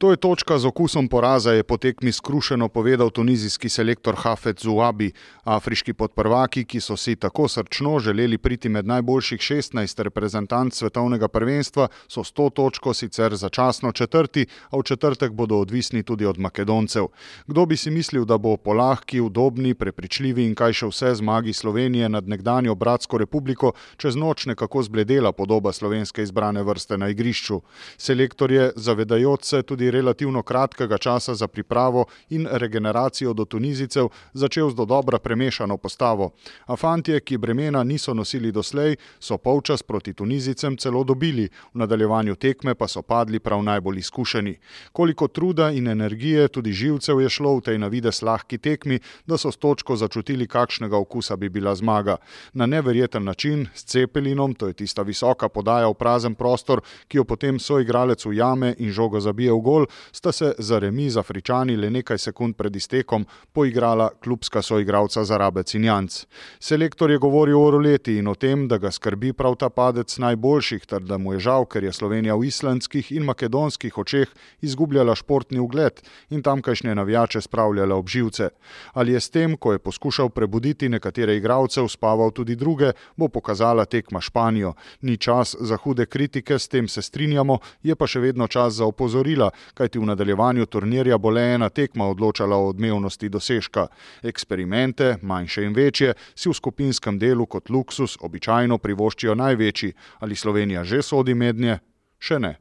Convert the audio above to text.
To je točka z okusom poraza, je potekmi skrušeno povedal tunizijski selektor Hafet Zuabi. Afriški podprvaki, ki so si tako srčno želeli priti med najboljših 16 reprezentant svetovnega prvenstva, so s to točko sicer začasno četrti, a v četrtek bodo odvisni tudi od Makedoncev. Kdo bi si mislil, da bo po lahki, udobni, prepričljivi in kaj še vse zmagi Slovenije nad nekdanjo Bratsko republiko čez noč nekako zbledela podoba slovenske izbrane vrste na igrišču. Selektor je, zavedajoč se tudi relativno kratkega časa za pripravo in regeneracijo do Tunizicev začel z do dobra premešano postavo. A fantje, ki bremena niso nosili doslej, so polčas proti Tunizicem celo dobili, v nadaljevanju tekme pa so padli prav najbolj izkušeni. Koliko truda in energije tudi živcev je šlo v tej navides lahki tekmi, da so s točko začutili, kakšnega okusa bi bila zmaga. Na neverjeten način, s cepelinom, to je tista visoka podaja v prazen prostor, ki jo potem soigralec ujame in žogo zabije v gol, gol, sta se za remi z Afričani le nekaj sekund pred iztekom poigrala klubska soigralca za Rabec in Janc. Selektor je govoril o roleti in o tem, da ga skrbi prav ta padec najboljših, ter da mu je žal, ker je Slovenija v islandskih in makedonskih očeh izgubljala športni ugled in tamkajšnje navijače spravljala ob živce. Ali je s tem, ko je poskušal prebuditi nekatere igralce, uspaval tudi druge, bo pokazala tekma Španijo. Ni čas za hude kritike, s tem se strinjamo, je pa še vedno čas za opozorila, kajti v nadaljevanju turnirja bo le ena tekma odločala o odmevnosti dosežka. Eksperimente, manjše in večje, si v skupinskem delu kot luksus običajno privoščijo največji, ali Slovenija že sodi mednje? Še ne.